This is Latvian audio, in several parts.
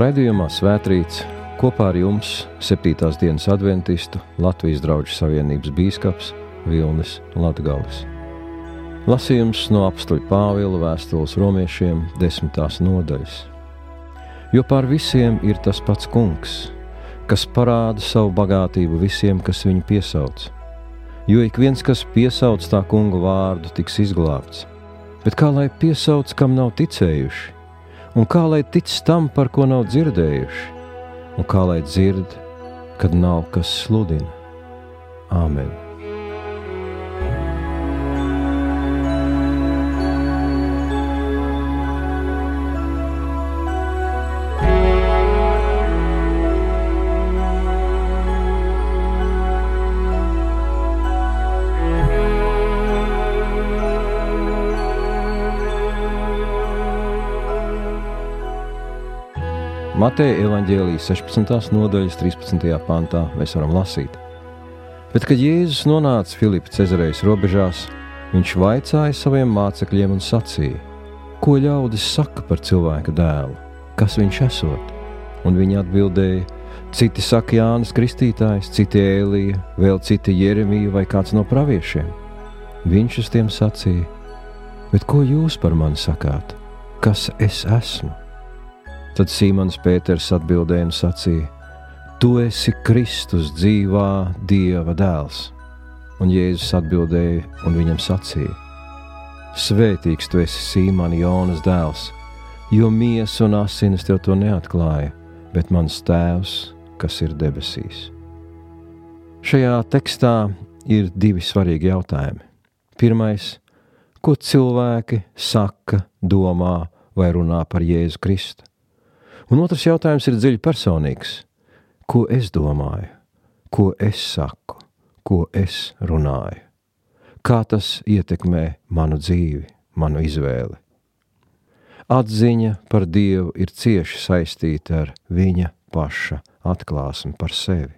Raidījumā Svētrīts kopā ar jums 7. dienas adventistu Latvijas draugu savienības bīskaps Vilnis Latgales. Lasījums no apstuļa Pāvila vēstules romiešiem desmitās nodaļas. Jo pār visiem ir tas pats kungs, kas parāda savu bagātību visiem, kas viņu piesauc. Jo ik viens, kas piesauc tā kunga vārdu, tiks izglābts. Bet kā lai piesauc, kam nav ticējuši, un kā lai tic tam, par ko nav dzirdējuši, un kā lai dzird, kad nav kas sludina? Āmen! Mateja evanģēlijas 16. nodaļas 13. pantā mēs varam lasīt. Bet, kad Jēzus nonāca Filipa Cezarejas robežās, viņš vaicāja saviem mācekļiem un sacīja: Ko ļaudis saka par cilvēka dēlu, kas viņš esot? Un viņi atbildēja: Citi saka Jānis Kristītājs, citi Ēlija, vēl citi Jeremija vai kāds no praviešiem. Viņš uz tiem sacīja: Bet ko jūs par mani sakāt? Kas es esmu? Tad Simons Pēters atbildēja un sacīja: Tu esi Kristus dzīvā Dieva dēls. Un Jēzus atbildēja un viņam sacīja: Svētīgs tu esi Simons Jonas dēls, jo miesa un asinis tev to neatklāja, bet mans tēvs, kas ir debesīs. Šajā tekstā ir divi svarīgi jautājumi. Pirmais, ko cilvēki saka, domā vai runā par Jēzu Kristu? Un otrs jautājums ir dziļi personīgs. Ko es domāju, ko es saku, ko es runāju? Kā tas ietekmē manu dzīvi, manu izvēli? Atziņa par Dievu ir cieši saistīta ar viņa paša atklāsmi par sevi.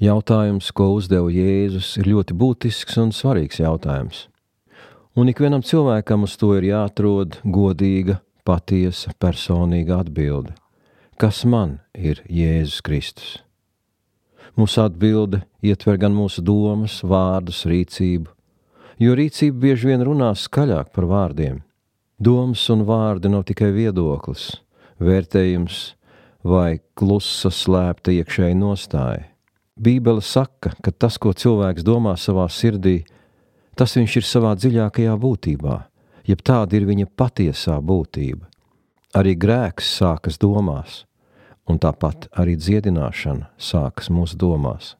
Jautājums, ko uzdeva Jēzus, ir ļoti būtisks un svarīgs jautājums. Un ikvienam cilvēkam uz to ir jāatrod godīga patiesa, personīga atbilde. Kas man ir Jēzus Kristus? Mūsu atbilde ietver gan mūsu domas, vārdus, rīcību, jo rīcība bieži vien runā skaļāk par vārdiem. Domas un vārdi nav tikai viedoklis, vērtējums vai klusa slēpta iekšēja nostāja. Bībele saka, ka tas, ko cilvēks domā savā sirdī, tas viņš ir savā dziļākajā būtībā jeb tāda ir viņa patiesā būtība. Arī grēks sākas domās, un tāpat arī dziedināšana sākas mūsu domās.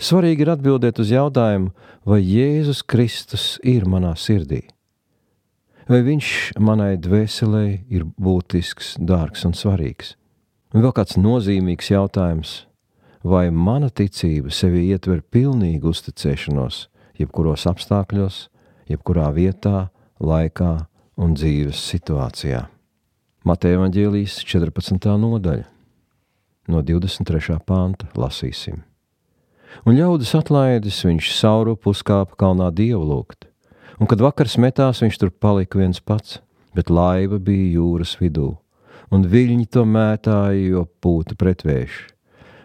Svarīgi ir atbildēt uz jautājumu, vai Jēzus Kristus ir manā sirdī, vai Viņš manai dvēselē ir būtisks, dārgs un svarīgs. Un vēl kāds nozīmīgs jautājums, vai mana ticība sevi ietver pilnīgu uzticēšanos, jebkuros apstākļos, jebkurā vietā, laikā un dzīves situācijā. Mateja Vāģēlijas 14. nodaļa, no 23. panta lasīsim. Un ļaudis atlaidis, viņš sauru puskāpa kalnā dievu lūgt, un kad vakars metās, viņš tur palika viens pats, bet laiva bija jūras vidū, un viļņi to mētāja, jo pūta pretvējš.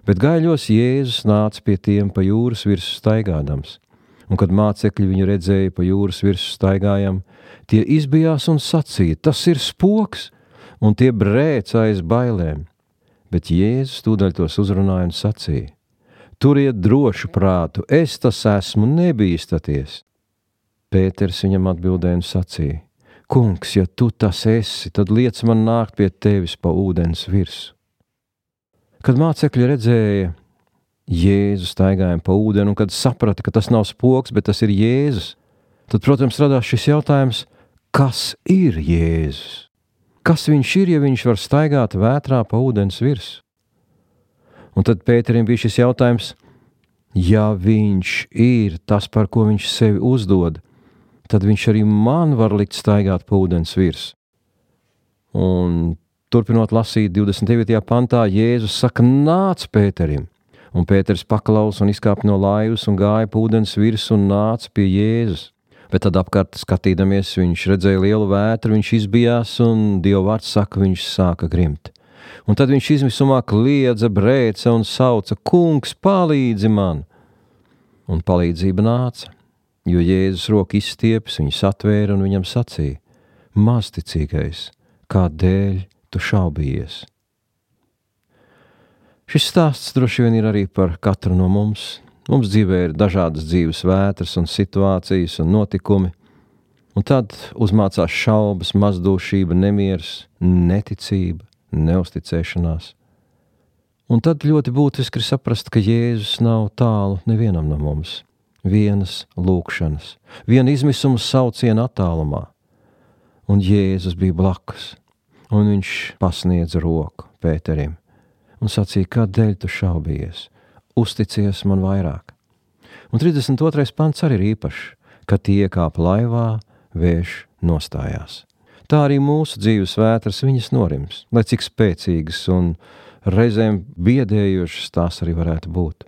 Bet gaļos Jēzus nāca pie tiem pa jūras virsmu staigādams, un kad mācekļi viņu redzēja pa jūras virsmu staigājam, tie izbijās un sacīja: Tas ir spoks, un tie brēc aiz bailēm. Bet Jēzus tūdaļ tos uzrunāja un sacīja: Turiet drošu prātu, es tas esmu, nebīstaties. Pēters viņam atbildēja un sacīja: Kungs, ja tu tas esi, tad liec man nākt pie tevis pa ūdens virsmu. Kad mācekļi redzēja, Jēzus staigāja pa ūdeni, un kad saprata, ka tas nav spoks, bet tas ir Jēzus, tad, protams, radās šis jautājums, kas ir Jēzus? Kas viņš ir, ja viņš var staigāt vētrā pa ūdens virsmu? Un tad Pēterim bija šis jautājums, ja viņš ir tas, par ko viņš sevi uzdod, tad viņš arī man var likt staigāt pa ūdens virsmu. Un turpinot lasīt 29. pantā, Jēzus saka, nāc Pēterim! Un Pēters paklaus un izkāpa no laivas un gāja pa ūdens virsmu un nāca pie Jēzus. Bet tad apkārt skatīdamies, viņš redzēja lielu vētru, viņš izbijās un Dieva vārds saka, viņš sāka grimt. Un tad viņš izmisumā kliedza, brēca un sauca: Kungs, palīdzi man! Un palīdzība nāca, jo Jēzus roku izstieps, viņu satvēra un viņam sacīja: Mazticīgais, kādēļ tu šaubījies? Šis stāsts droši vien ir arī par katru no mums. Mums dzīvē ir dažādas dzīves vētras un situācijas un notikumi, un tad uzmācās šaubas, mazdūšība, nemieris, neticība, neusticēšanās. Un tad ļoti būtiski ir saprast, ka Jēzus nav tālu nevienam no mums. Vienas lūkšanas, viena izmisuma sauciena attālumā, un Jēzus bija blakus, un viņš pasniedza roku Pēterim un sacīja, kādēļ tu šaubies, uzticies man vairāk. Un 32. pants arī ir īpašs, kad tie kāp laivā, vējš nostājās. Tā arī mūsu dzīves vētras viņas norims, lai cik spēcīgas un reizēm biedējošas tās arī varētu būt.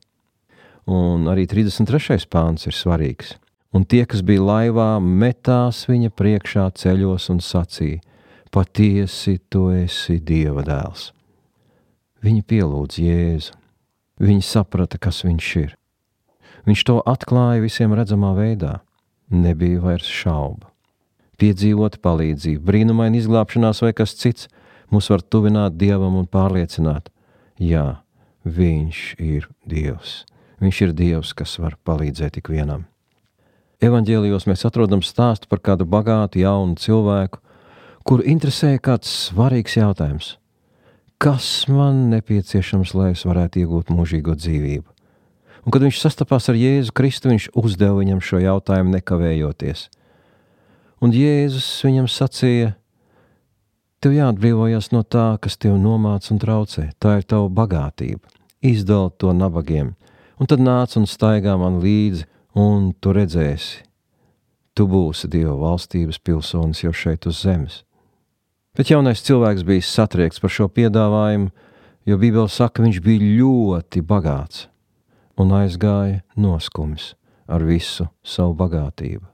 Un arī 33. pāns ir svarīgs. Un tie, kas bija laivā, metās viņa priekšā ceļos un sacīja: Patiesi, tu esi Dieva dēls. Viņi pielūdz Jēzu. Viņi saprata, kas viņš ir. Viņš to atklāja visiem redzamā veidā. Nebija vairs šaubu. Piedzīvot palīdzību, brīnumaina izglābšanās vai kas cits mūs var tuvināt Dievam un pārliecināt, jā, Viņš ir Dievs. Viņš ir Dievs, kas var palīdzēt ikvienam. Evanģēlijos mēs atrodam stāstu par kādu bagātu jaunu cilvēku, kuru interesēja kāds svarīgs jautājums kas man nepieciešams, lai es varētu iegūt mūžīgo dzīvību. Un, kad viņš sastapās ar Jēzu Kristu, viņš uzdeva viņam šo jautājumu nekavējoties. Un Jēzus viņam sacīja, tev jāatbrīvojas no tā, kas tev nomāca un traucē. Tā ir tava bagātība. Izdala to nabagiem, un tad nāc un staigā man līdzi, un tu redzēsi, tu būsi Dieva valstības pilsonis jau šeit uz zemes. Bet jaunais cilvēks bija satriekts par šo piedāvājumu, jo Bībele saka, viņš bija ļoti bagāts un aizgāja noskums ar visu savu bagātību.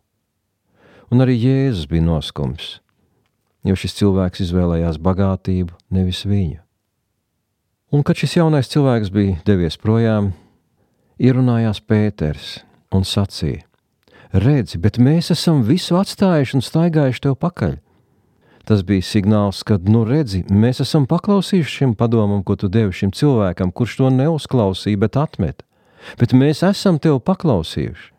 Un arī Jēzus bija noskums, jo šis cilvēks izvēlējās bagātību, nevis viņu. Un kad šis jaunais cilvēks bija devies projām, ierunājās Pēters un sacīja: Redzi, bet mēs esam visu atstājuši un staigājuši tev pakaļ tas bija signāls, ka, nu, redzi, mēs esam paklausījuši šim padomam, ko tu devi šim cilvēkam, kurš to neuzklausīja, bet atmet. Bet mēs esam tev paklausījuši.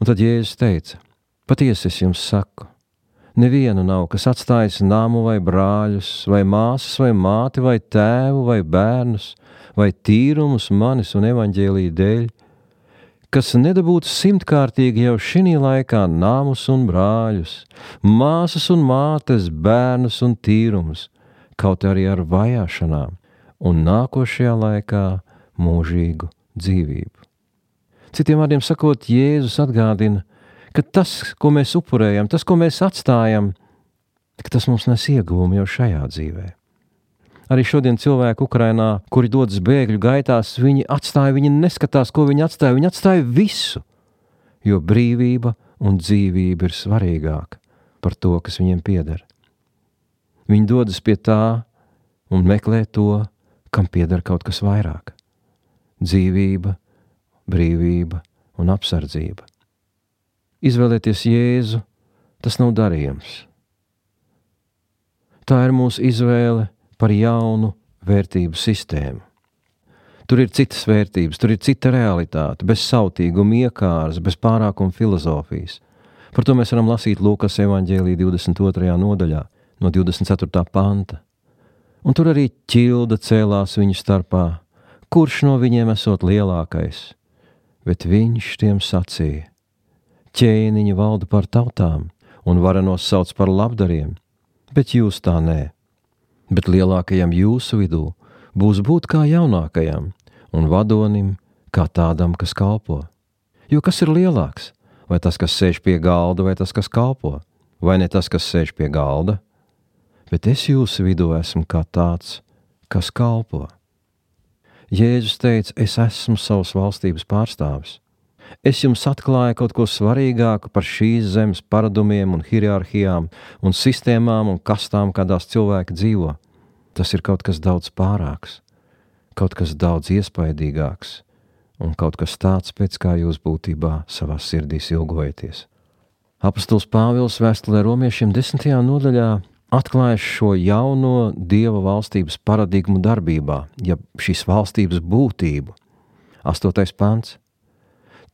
Un tad Jēzus teica: Patiesi es jums saku, nevienu nav, kas atstājis nāmu vai brāļus, vai māsas, vai māti, vai tēvu, vai bērnus, vai tīrumus manis un evaņģēlīja dēļ, kas nedabūtu simtkārtīgi jau šī laikā nāmus un brāļus, māsas un mātes, bērnus un tīrumus, kaut arī ar vajāšanām, un nākošajā laikā mūžīgu dzīvību. Citiem vārdiem sakot, Jēzus atgādina, ka tas, ko mēs upurējam, tas, ko mēs atstājam, tas mums nes ieguvumu jau šajā dzīvēm. Arī šodien cilvēki Ukrajinā, kuri dodas bēgļu gaitās, viņi atstāja, viņi neskatās, ko viņi atstāja. Viņi atstāja visu, jo brīvība un dzīvība ir svarīgāka par to, kas viņiem pieder. Viņi dodas pie tā un meklē to, kam pieder kaut kas vairāk - dzīvība, brīvība un apsardzība. Izvēlēties Jēzu, tas nav darījums. Tā ir mūsu izvēle par jaunu vērtību sistēmu. Tur ir citas vērtības, tur ir cita realitāte, bez sautīguma, iekāras, bez pārākuma filozofijas. Par to mēs varam lasīt Lūkas evanģēlī 22. nodaļā, no 24. panta. Un tur arī ķilda cēlās viņu starpā, kurš no viņiem esot lielākais, bet viņš tiem sacīja: ķēniņi valda par tautām un varenos sauc par labdariem, bet jūs tā nē bet lielākajam jūsu vidū būs būt kā jaunākajam un vadonim kā tādam, kas kalpo. Jo kas ir lielāks? Vai tas, kas sēž pie galda, vai tas, kas kalpo? Vai ne tas, kas sēž pie galda? Bet es jūsu vidū esmu kā tāds, kas kalpo. Jēzus teica, es esmu savas valstības pārstāvis. Es jums atklāju kaut ko svarīgāku par šīs zemes paradumiem un hierarhijām un sistēmām un kastām, kādās cilvēki dzīvo. Tas ir kaut kas daudz pārāks, kaut kas daudz iespaidīgāks un kaut kas tāds, pēc kā jūs būtībā savā sirdīs ilgojaties. Apostols Pāvils vēstulē romiešiem desmitajā nodaļā atklāja šo jauno dieva valstības paradigmu darbībā, ja šīs valstības būtību. Astotais pants.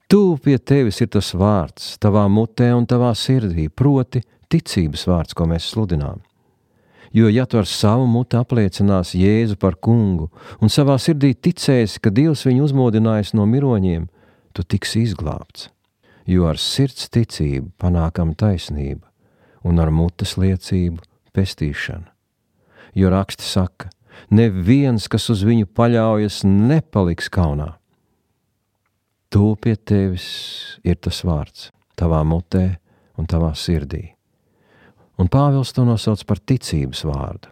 Tu pie tevis ir tas vārds, tavā mutē un tavā sirdī, proti, ticības vārds, ko mēs sludinām. Jo, ja tu ar savu mutu apliecinās Jēzu par kungu un savā sirdī ticēsi, ka Dievs viņu uzmodinājis no miroņiem, tu tiksi izglābts. Jo ar sirds ticību panākam taisnību, un ar mutes liecību pestīšana. Jo raksti saka, neviens, kas uz viņu paļaujas, nepaliks kaunā. Tu pie tevis ir tas vārds, tavā mutē un tavā sirdī un Pāvils to nosauc par ticības vārdu.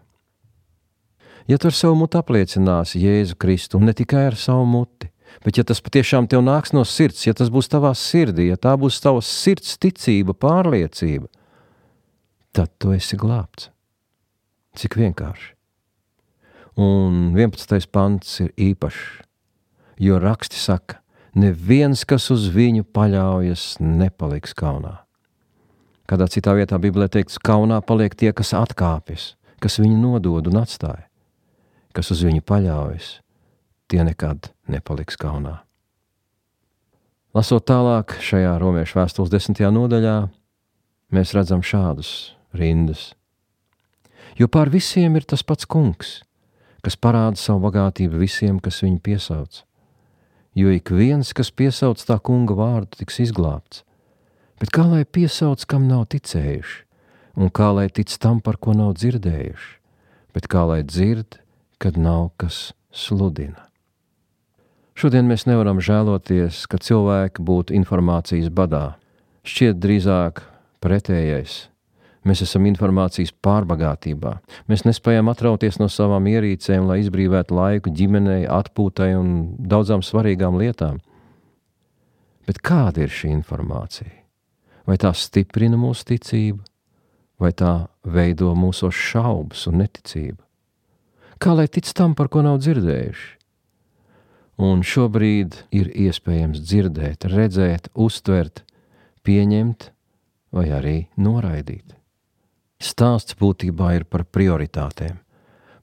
Ja tu ar savu muti apliecināsi Jēzu Kristu, un ne tikai ar savu muti, bet ja tas patiešām tev nāks no sirds, ja tas būs tavā sirdī, ja tā būs tavas sirds ticība, pārliecība, tad tu esi glābts. Cik vienkārši. Un 11. pants ir īpašs, jo raksti saka, neviens, kas uz viņu paļaujas, nepaliks kaunā. Kādā citā vietā Bībelē teikts, kaunā paliek tie, kas atkāpjas, kas viņu nodod un atstāja, kas uz viņu paļaujas, tie nekad nepaliks kaunā. Lasot tālāk šajā romiešu vēstules desmitajā nodaļā, mēs redzam šādus rindas. Jo pār visiem ir tas pats kungs, kas parāda savu bagātību visiem, kas viņu piesauc. Jo ik viens, kas piesauc tā kunga vārdu, tiks izglābts Bet kā lai piesauc, kam nav ticējuši, un kā lai tic tam, par ko nav dzirdējuši, bet kā lai dzird, kad nav kas sludina. Šodien mēs nevaram žēloties, ka cilvēki būtu informācijas badā. Šķiet drīzāk pretējais. Mēs esam informācijas pārbagātībā. Mēs nespējam atrauties no savām ierīcēm, lai izbrīvētu laiku ģimenei, atpūtai un daudzām svarīgām lietām. Bet kāda ir šī informācija? vai tā stiprina mūsu ticību, vai tā veido mūsu šaubas un neticību. Kā lai tic tam, par ko nav dzirdējuši? Un šobrīd ir iespējams dzirdēt, redzēt, uztvert, pieņemt vai arī noraidīt. Stāsts būtībā ir par prioritātēm,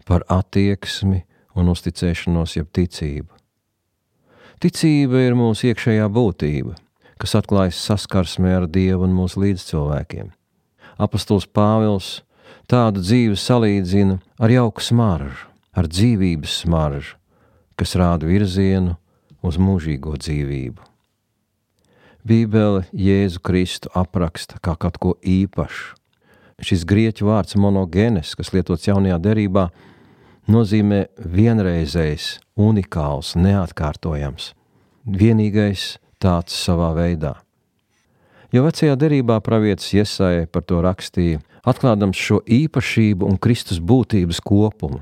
par attieksmi un uzticēšanos, jeb ticību. Ticība ir mūsu iekšējā būtība, kas atklājas saskarsmē ar Dievu un mūsu līdzcilvēkiem. Apostols Pāvils tādu dzīvi salīdzina ar jauku smaržu, ar dzīvības smaržu, kas rāda virzienu uz mūžīgo dzīvību. Bībele Jēzu Kristu apraksta kā kaut ko īpašu. Šis grieķu vārds monogenes, kas lietots jaunajā derībā, nozīmē vienreizējs, unikāls, neatkārtojams, vienīgais tāds savā veidā. Jo vecajā derībā pravietis Iesai par to rakstīja, atklādams šo īpašību un Kristus būtības kopumu.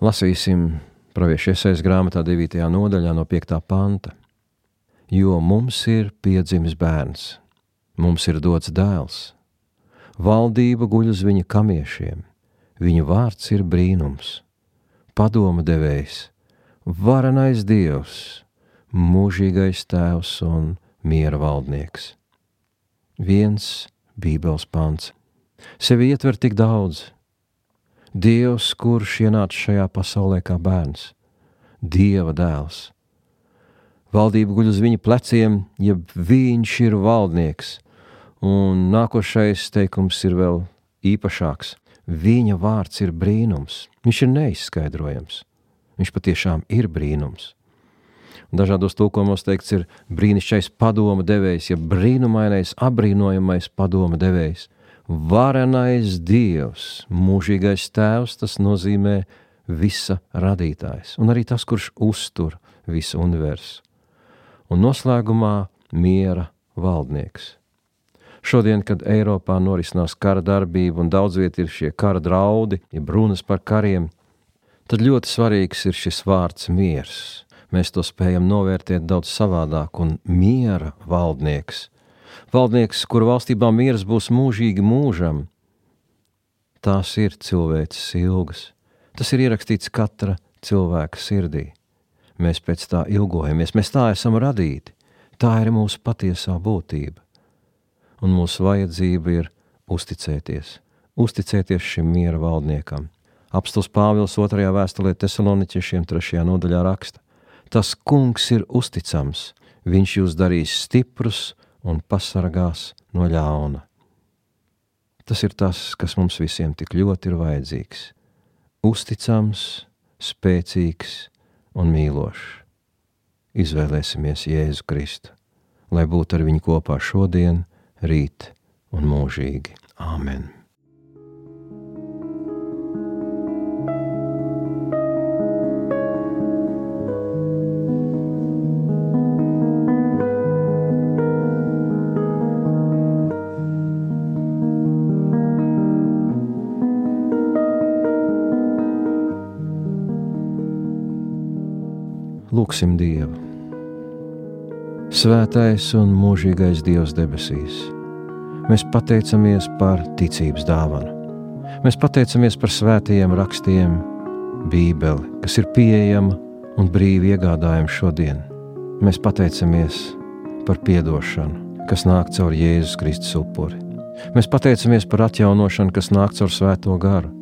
Lasīsim praviešu Iesais grāmatā 9. nodaļā no 5. panta. Jo mums ir piedzimis bērns, mums ir dots dēls, valdība guļ uz viņa kamiešiem, viņa vārds ir brīnums, padoma devējs, varenais dievs, mūžīgais tēvs un miera valdnieks. Viens Bībeles pants. Sevi ietver tik daudz. Dievs, kurš ienāca šajā pasaulē kā bērns, Dieva dēls. Valdība guļ uz viņa pleciem, ja viņš ir valdnieks, un nākošais teikums ir vēl īpašāks. Viņa vārds ir brīnums, viņš ir neizskaidrojams. Viņš patiešām ir brīnums. Dažādos tulkojumos teikts, ir brīnišķīgais padoma devējs, ja brīnumainais, apbrīnojamais padoma devējs. Varenais Dievs, mūžīgais Tēvs, tas nozīmē visa radītājs, un arī tas, kurš uztur visu universu. Un noslēgumā miera valdnieks. Šodien, kad Eiropā norisinās kara darbība un daudz viet ir šie kara draudi, ja runas par kariem, tad ļoti svarīgs ir šis vārds miers mēs to spējam novērtēt daudz savādāk, un miera valdnieks, valdnieks, kura valstībā miers būs mūžīgi mūžam, tās ir cilvēces ilgas, Tas ir ierakstīts katra cilvēka sirdī. Mēs pēc tā ilgojamies, mēs tā esam radīti. Tā ir mūsu patiesā būtība. Un mūsu vajadzība ir uzticēties, uzticēties šim miera valdniekam. Apstults Pāvils 2. vēstulē Tesaloniķiešiem 3. nodaļā raksta: Tas kungs ir uzticams, viņš jūs darīs stiprus un pasargās no ļauna. Tas ir tas, kas mums visiem tik ļoti ir vajadzīgs - uzticams, spēcīgs un mīlošs. Izvēlēsimies Jēzu Kristu, lai būtu ar viņu kopā šodien, rīt un mūžīgi. Āmen! Lūksim Dievu! Svētais un mūžīgais Dievs debesīs, mēs pateicamies par ticības dāvanu. Mēs pateicamies par svētajiem rakstiem, Bībeli, kas ir pieejama un brīvi iegādājama šodien. Mēs pateicamies par atdošanu, kas nāk caur Jēzus Kristus upuri. Mēs pateicamies par atjaunošanu, kas nāk caur Svēto garu.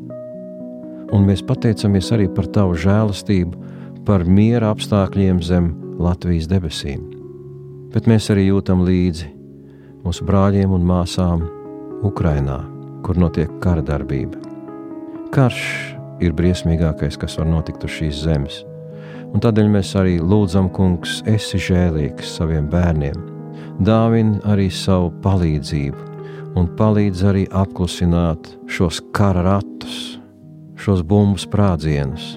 Un mēs pateicamies arī par Tavu žēlastību, par miera apstākļiem zem Latvijas debesīm, bet mēs arī jūtam līdzi mūsu brāļiem un māsām Ukrajinā, kur notiek kara darbība. Karš ir briesmīgākais, kas var notikt uz šīs zemes, un tādēļ mēs arī lūdzam, Kungs, esi žēlīgs saviem bērniem, dāvini arī savu palīdzību un palīdz arī apklusināt šos kara ratus, šos bumbu sprādzienus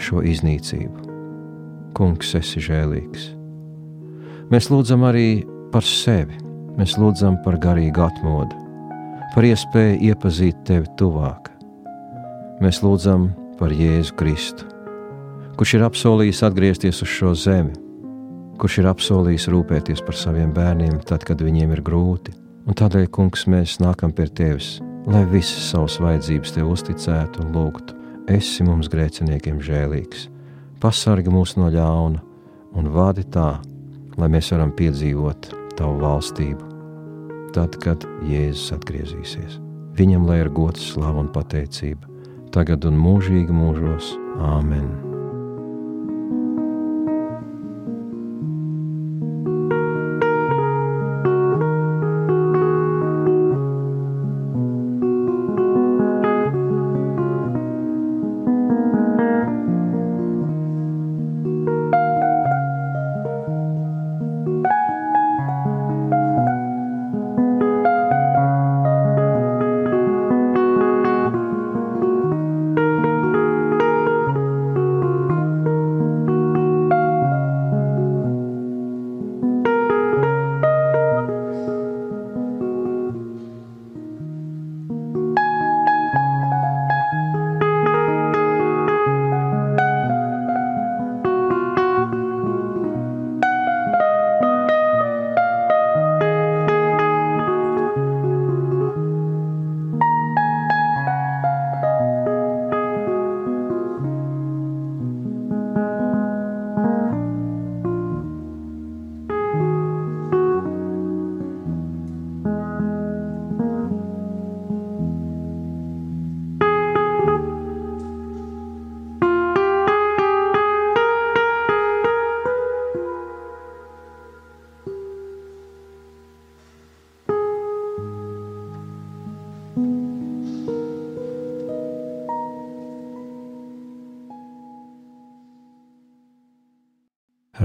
šo iznīcību. Kungs, esi žēlīgs. Mēs lūdzam arī par sevi, mēs lūdzam par garīgu atmodu, par iespēju iepazīt tevi tuvāk. Mēs lūdzam par Jēzu Kristu, kurš ir apsolījis atgriezties uz šo zemi, kurš ir apsolījis rūpēties par saviem bērniem, tad, kad viņiem ir grūti. Un tādēļ, Kungs, mēs nākam pie Tevis, lai visas savas vajadzības Tev uzticētu un lūgtu esi mums grēciniekiem žēlīgs, pasargi mūs no ļauna un vadi tā, lai mēs varam piedzīvot tavu valstību. Tad, kad Jēzus atgriezīsies, viņam lai ir gods, slava un pateicība, tagad un mūžīgi mūžos. Āmen!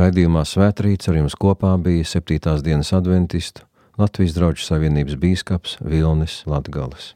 Raidījumā Svētrīts ar jums kopā bija 7. dienas adventistu Latvijas draugu savienības bīskaps Vilnis Latgales.